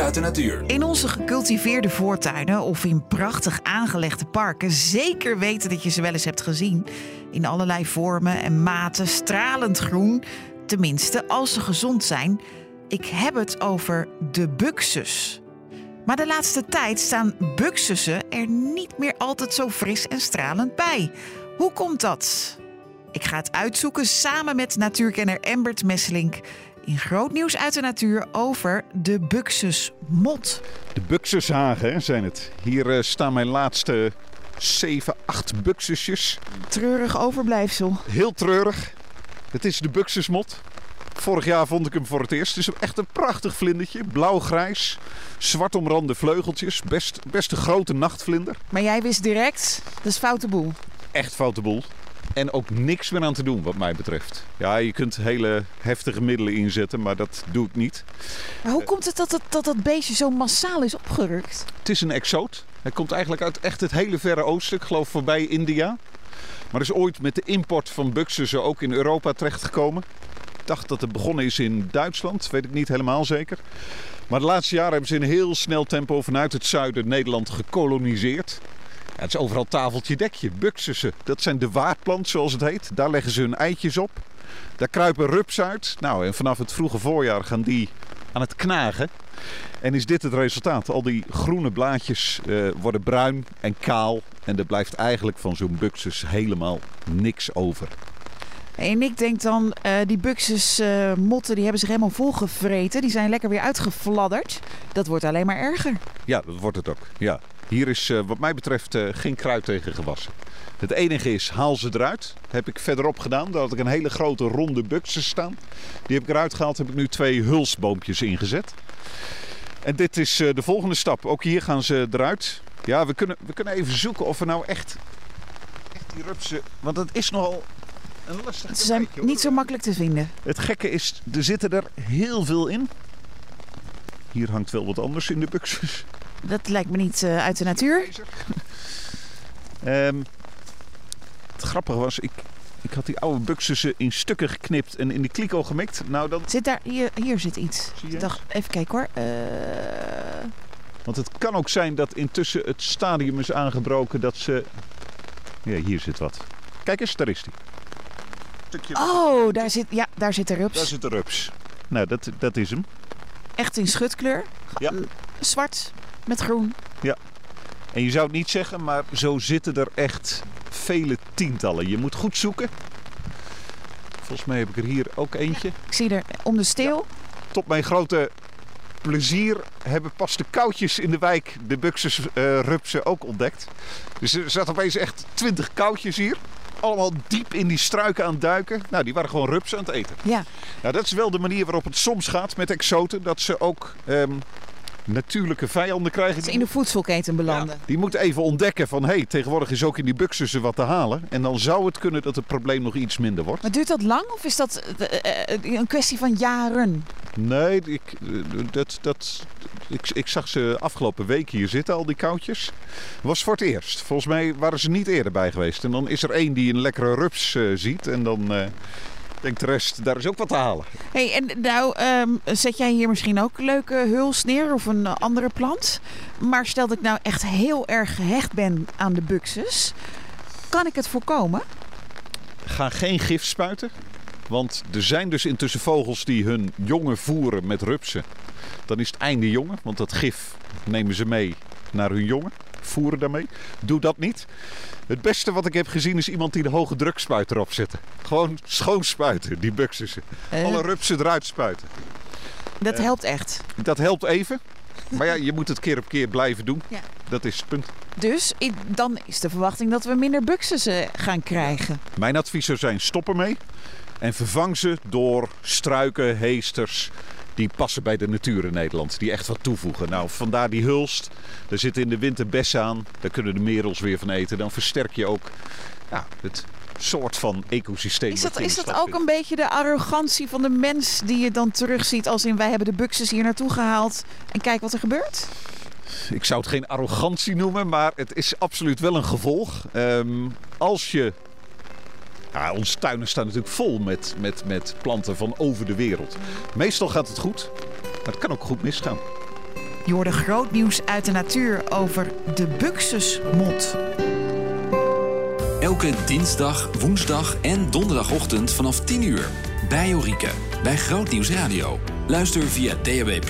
Uit de natuur. In onze gecultiveerde voortuinen of in prachtig aangelegde parken zeker weten dat je ze wel eens hebt gezien. In allerlei vormen en maten, stralend groen. Tenminste, als ze gezond zijn. Ik heb het over de buxus. Maar de laatste tijd staan buxussen er niet meer altijd zo fris en stralend bij. Hoe komt dat? Ik ga het uitzoeken samen met natuurkenner Embert Messelink in groot nieuws uit de natuur over de buxusmot. De buxushagen zijn het. Hier uh, staan mijn laatste 7, 8 buxusjes. Treurig overblijfsel. Heel treurig. Het is de buxusmot. Vorig jaar vond ik hem voor het eerst. Het is echt een prachtig vlindertje. Blauw-grijs. Zwart omrande vleugeltjes. Best, best een grote nachtvlinder. Maar jij wist direct, dat is foute boel. Echt foute boel. En ook niks meer aan te doen, wat mij betreft. Ja, je kunt hele heftige middelen inzetten, maar dat doe ik niet. Maar hoe komt het dat dat, dat dat beestje zo massaal is opgerukt? Het is een exoot. Hij komt eigenlijk uit echt het hele verre oosten, ik geloof voorbij India. Maar is ooit met de import van buxussen ook in Europa terechtgekomen. Ik dacht dat het begonnen is in Duitsland, weet ik niet helemaal zeker. Maar de laatste jaren hebben ze in heel snel tempo vanuit het zuiden Nederland gekoloniseerd. Ja, het is overal tafeltje dekje, buxussen. Dat zijn de waardplant zoals het heet. Daar leggen ze hun eitjes op. Daar kruipen rups uit. Nou, en vanaf het vroege voorjaar gaan die aan het knagen. En is dit het resultaat? Al die groene blaadjes uh, worden bruin en kaal. En er blijft eigenlijk van zo'n buxus helemaal niks over. En ik denk dan, uh, die buxus uh, motten die hebben zich helemaal volgevreten. Die zijn lekker weer uitgefladderd. Dat wordt alleen maar erger. Ja, dat wordt het ook. Ja. Hier is uh, wat mij betreft geen kruid tegen gewassen. Het enige is, haal ze eruit. Dat heb ik verderop gedaan. Daar had ik een hele grote ronde buxus staan. Die heb ik eruit gehaald. Heb ik nu twee hulsboompjes ingezet. En dit is de volgende stap. Ook hier gaan ze eruit. Ja, we kunnen, we kunnen even zoeken of we nou echt, echt die rupsen... Want het is nogal een lastig Ze zijn niet zo makkelijk te vinden. Het gekke is, er zitten er heel veel in. Hier hangt wel wat anders in de buxus. Dat lijkt me niet uh, uit de natuur. Um, het grappige was, ik, ik had die oude buxussen in stukken geknipt en in de kliko gemikt. Nou, dan... Zit daar, hier, hier zit iets. Ik dacht, even kijken hoor. Uh... Want het kan ook zijn dat intussen het stadium is aangebroken dat ze... Ja, hier zit wat. Kijk eens, daar is die. Oh, daar zit, ja, daar zit de rups. Daar zit de rups. Nou, dat, dat is hem. Echt in schutkleur? Ja. Zwart met groen. Ja. En je zou het niet zeggen, maar zo zitten er echt vele tientallen. Je moet goed zoeken. Volgens mij heb ik er hier ook eentje. Ik zie er om de steel. Ja. Tot mijn grote plezier hebben pas de koutjes in de wijk de buxus uh, rupsen ook ontdekt. Dus er zaten opeens echt twintig koutjes hier allemaal diep in die struiken aan het duiken. Nou, die waren gewoon rups aan het eten. Ja. Nou, dat is wel de manier waarop het soms gaat met exoten. Dat ze ook um, natuurlijke vijanden krijgen. Ze in de voedselketen belanden. Ja, die moeten even ontdekken van... hé, hey, tegenwoordig is ook in die buxussen wat te halen. En dan zou het kunnen dat het probleem nog iets minder wordt. Maar duurt dat lang of is dat uh, een kwestie van jaren? Nee, ik, dat, dat, ik, ik zag ze afgelopen week hier zitten, al die koutjes. was voor het eerst. Volgens mij waren ze niet eerder bij geweest. En dan is er één die een lekkere rups uh, ziet. En dan uh, denkt de rest, daar is ook wat te halen. hey, en nou um, zet jij hier misschien ook leuke huls neer of een uh, andere plant. Maar stel dat ik nou echt heel erg gehecht ben aan de buxus. Kan ik het voorkomen? Ga geen gif spuiten. Want er zijn dus intussen vogels die hun jongen voeren met rupsen. Dan is het einde jongen, want dat gif nemen ze mee naar hun jongen. Voeren daarmee. Doe dat niet. Het beste wat ik heb gezien is iemand die de hoge drukspuit erop zette. Gewoon schoon spuiten, die buxussen. Uh, Alle rupsen eruit spuiten. Dat uh, helpt echt. Dat helpt even. Maar ja, je moet het keer op keer blijven doen. Ja. Dat is het punt. Dus dan is de verwachting dat we minder buxussen gaan krijgen. Mijn advies zou zijn: stop ermee. En vervang ze door struiken, heesters. Die passen bij de natuur in Nederland. Die echt wat toevoegen. Nou, vandaar die hulst. Daar zitten in de winter bessen aan. Daar kunnen de merels weer van eten. Dan versterk je ook ja, het soort van ecosysteem. Is dat, is dat ook een beetje de arrogantie van de mens die je dan terugziet? Als in wij hebben de buxus hier naartoe gehaald. En kijk wat er gebeurt? Ik zou het geen arrogantie noemen, maar het is absoluut wel een gevolg. Um, als je ja, onze tuinen staan natuurlijk vol met, met, met planten van over de wereld. Meestal gaat het goed, maar het kan ook goed misgaan. Je hoorde groot nieuws uit de natuur over de buxusmot. Elke dinsdag, woensdag en donderdagochtend vanaf 10 uur. Bij Jorike, bij Grootnieuws Radio. Luister via DAB+,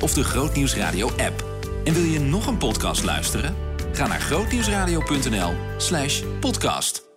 of de Grootnieuws Radio app. En wil je nog een podcast luisteren? Ga naar grootnieuwsradio.nl slash podcast.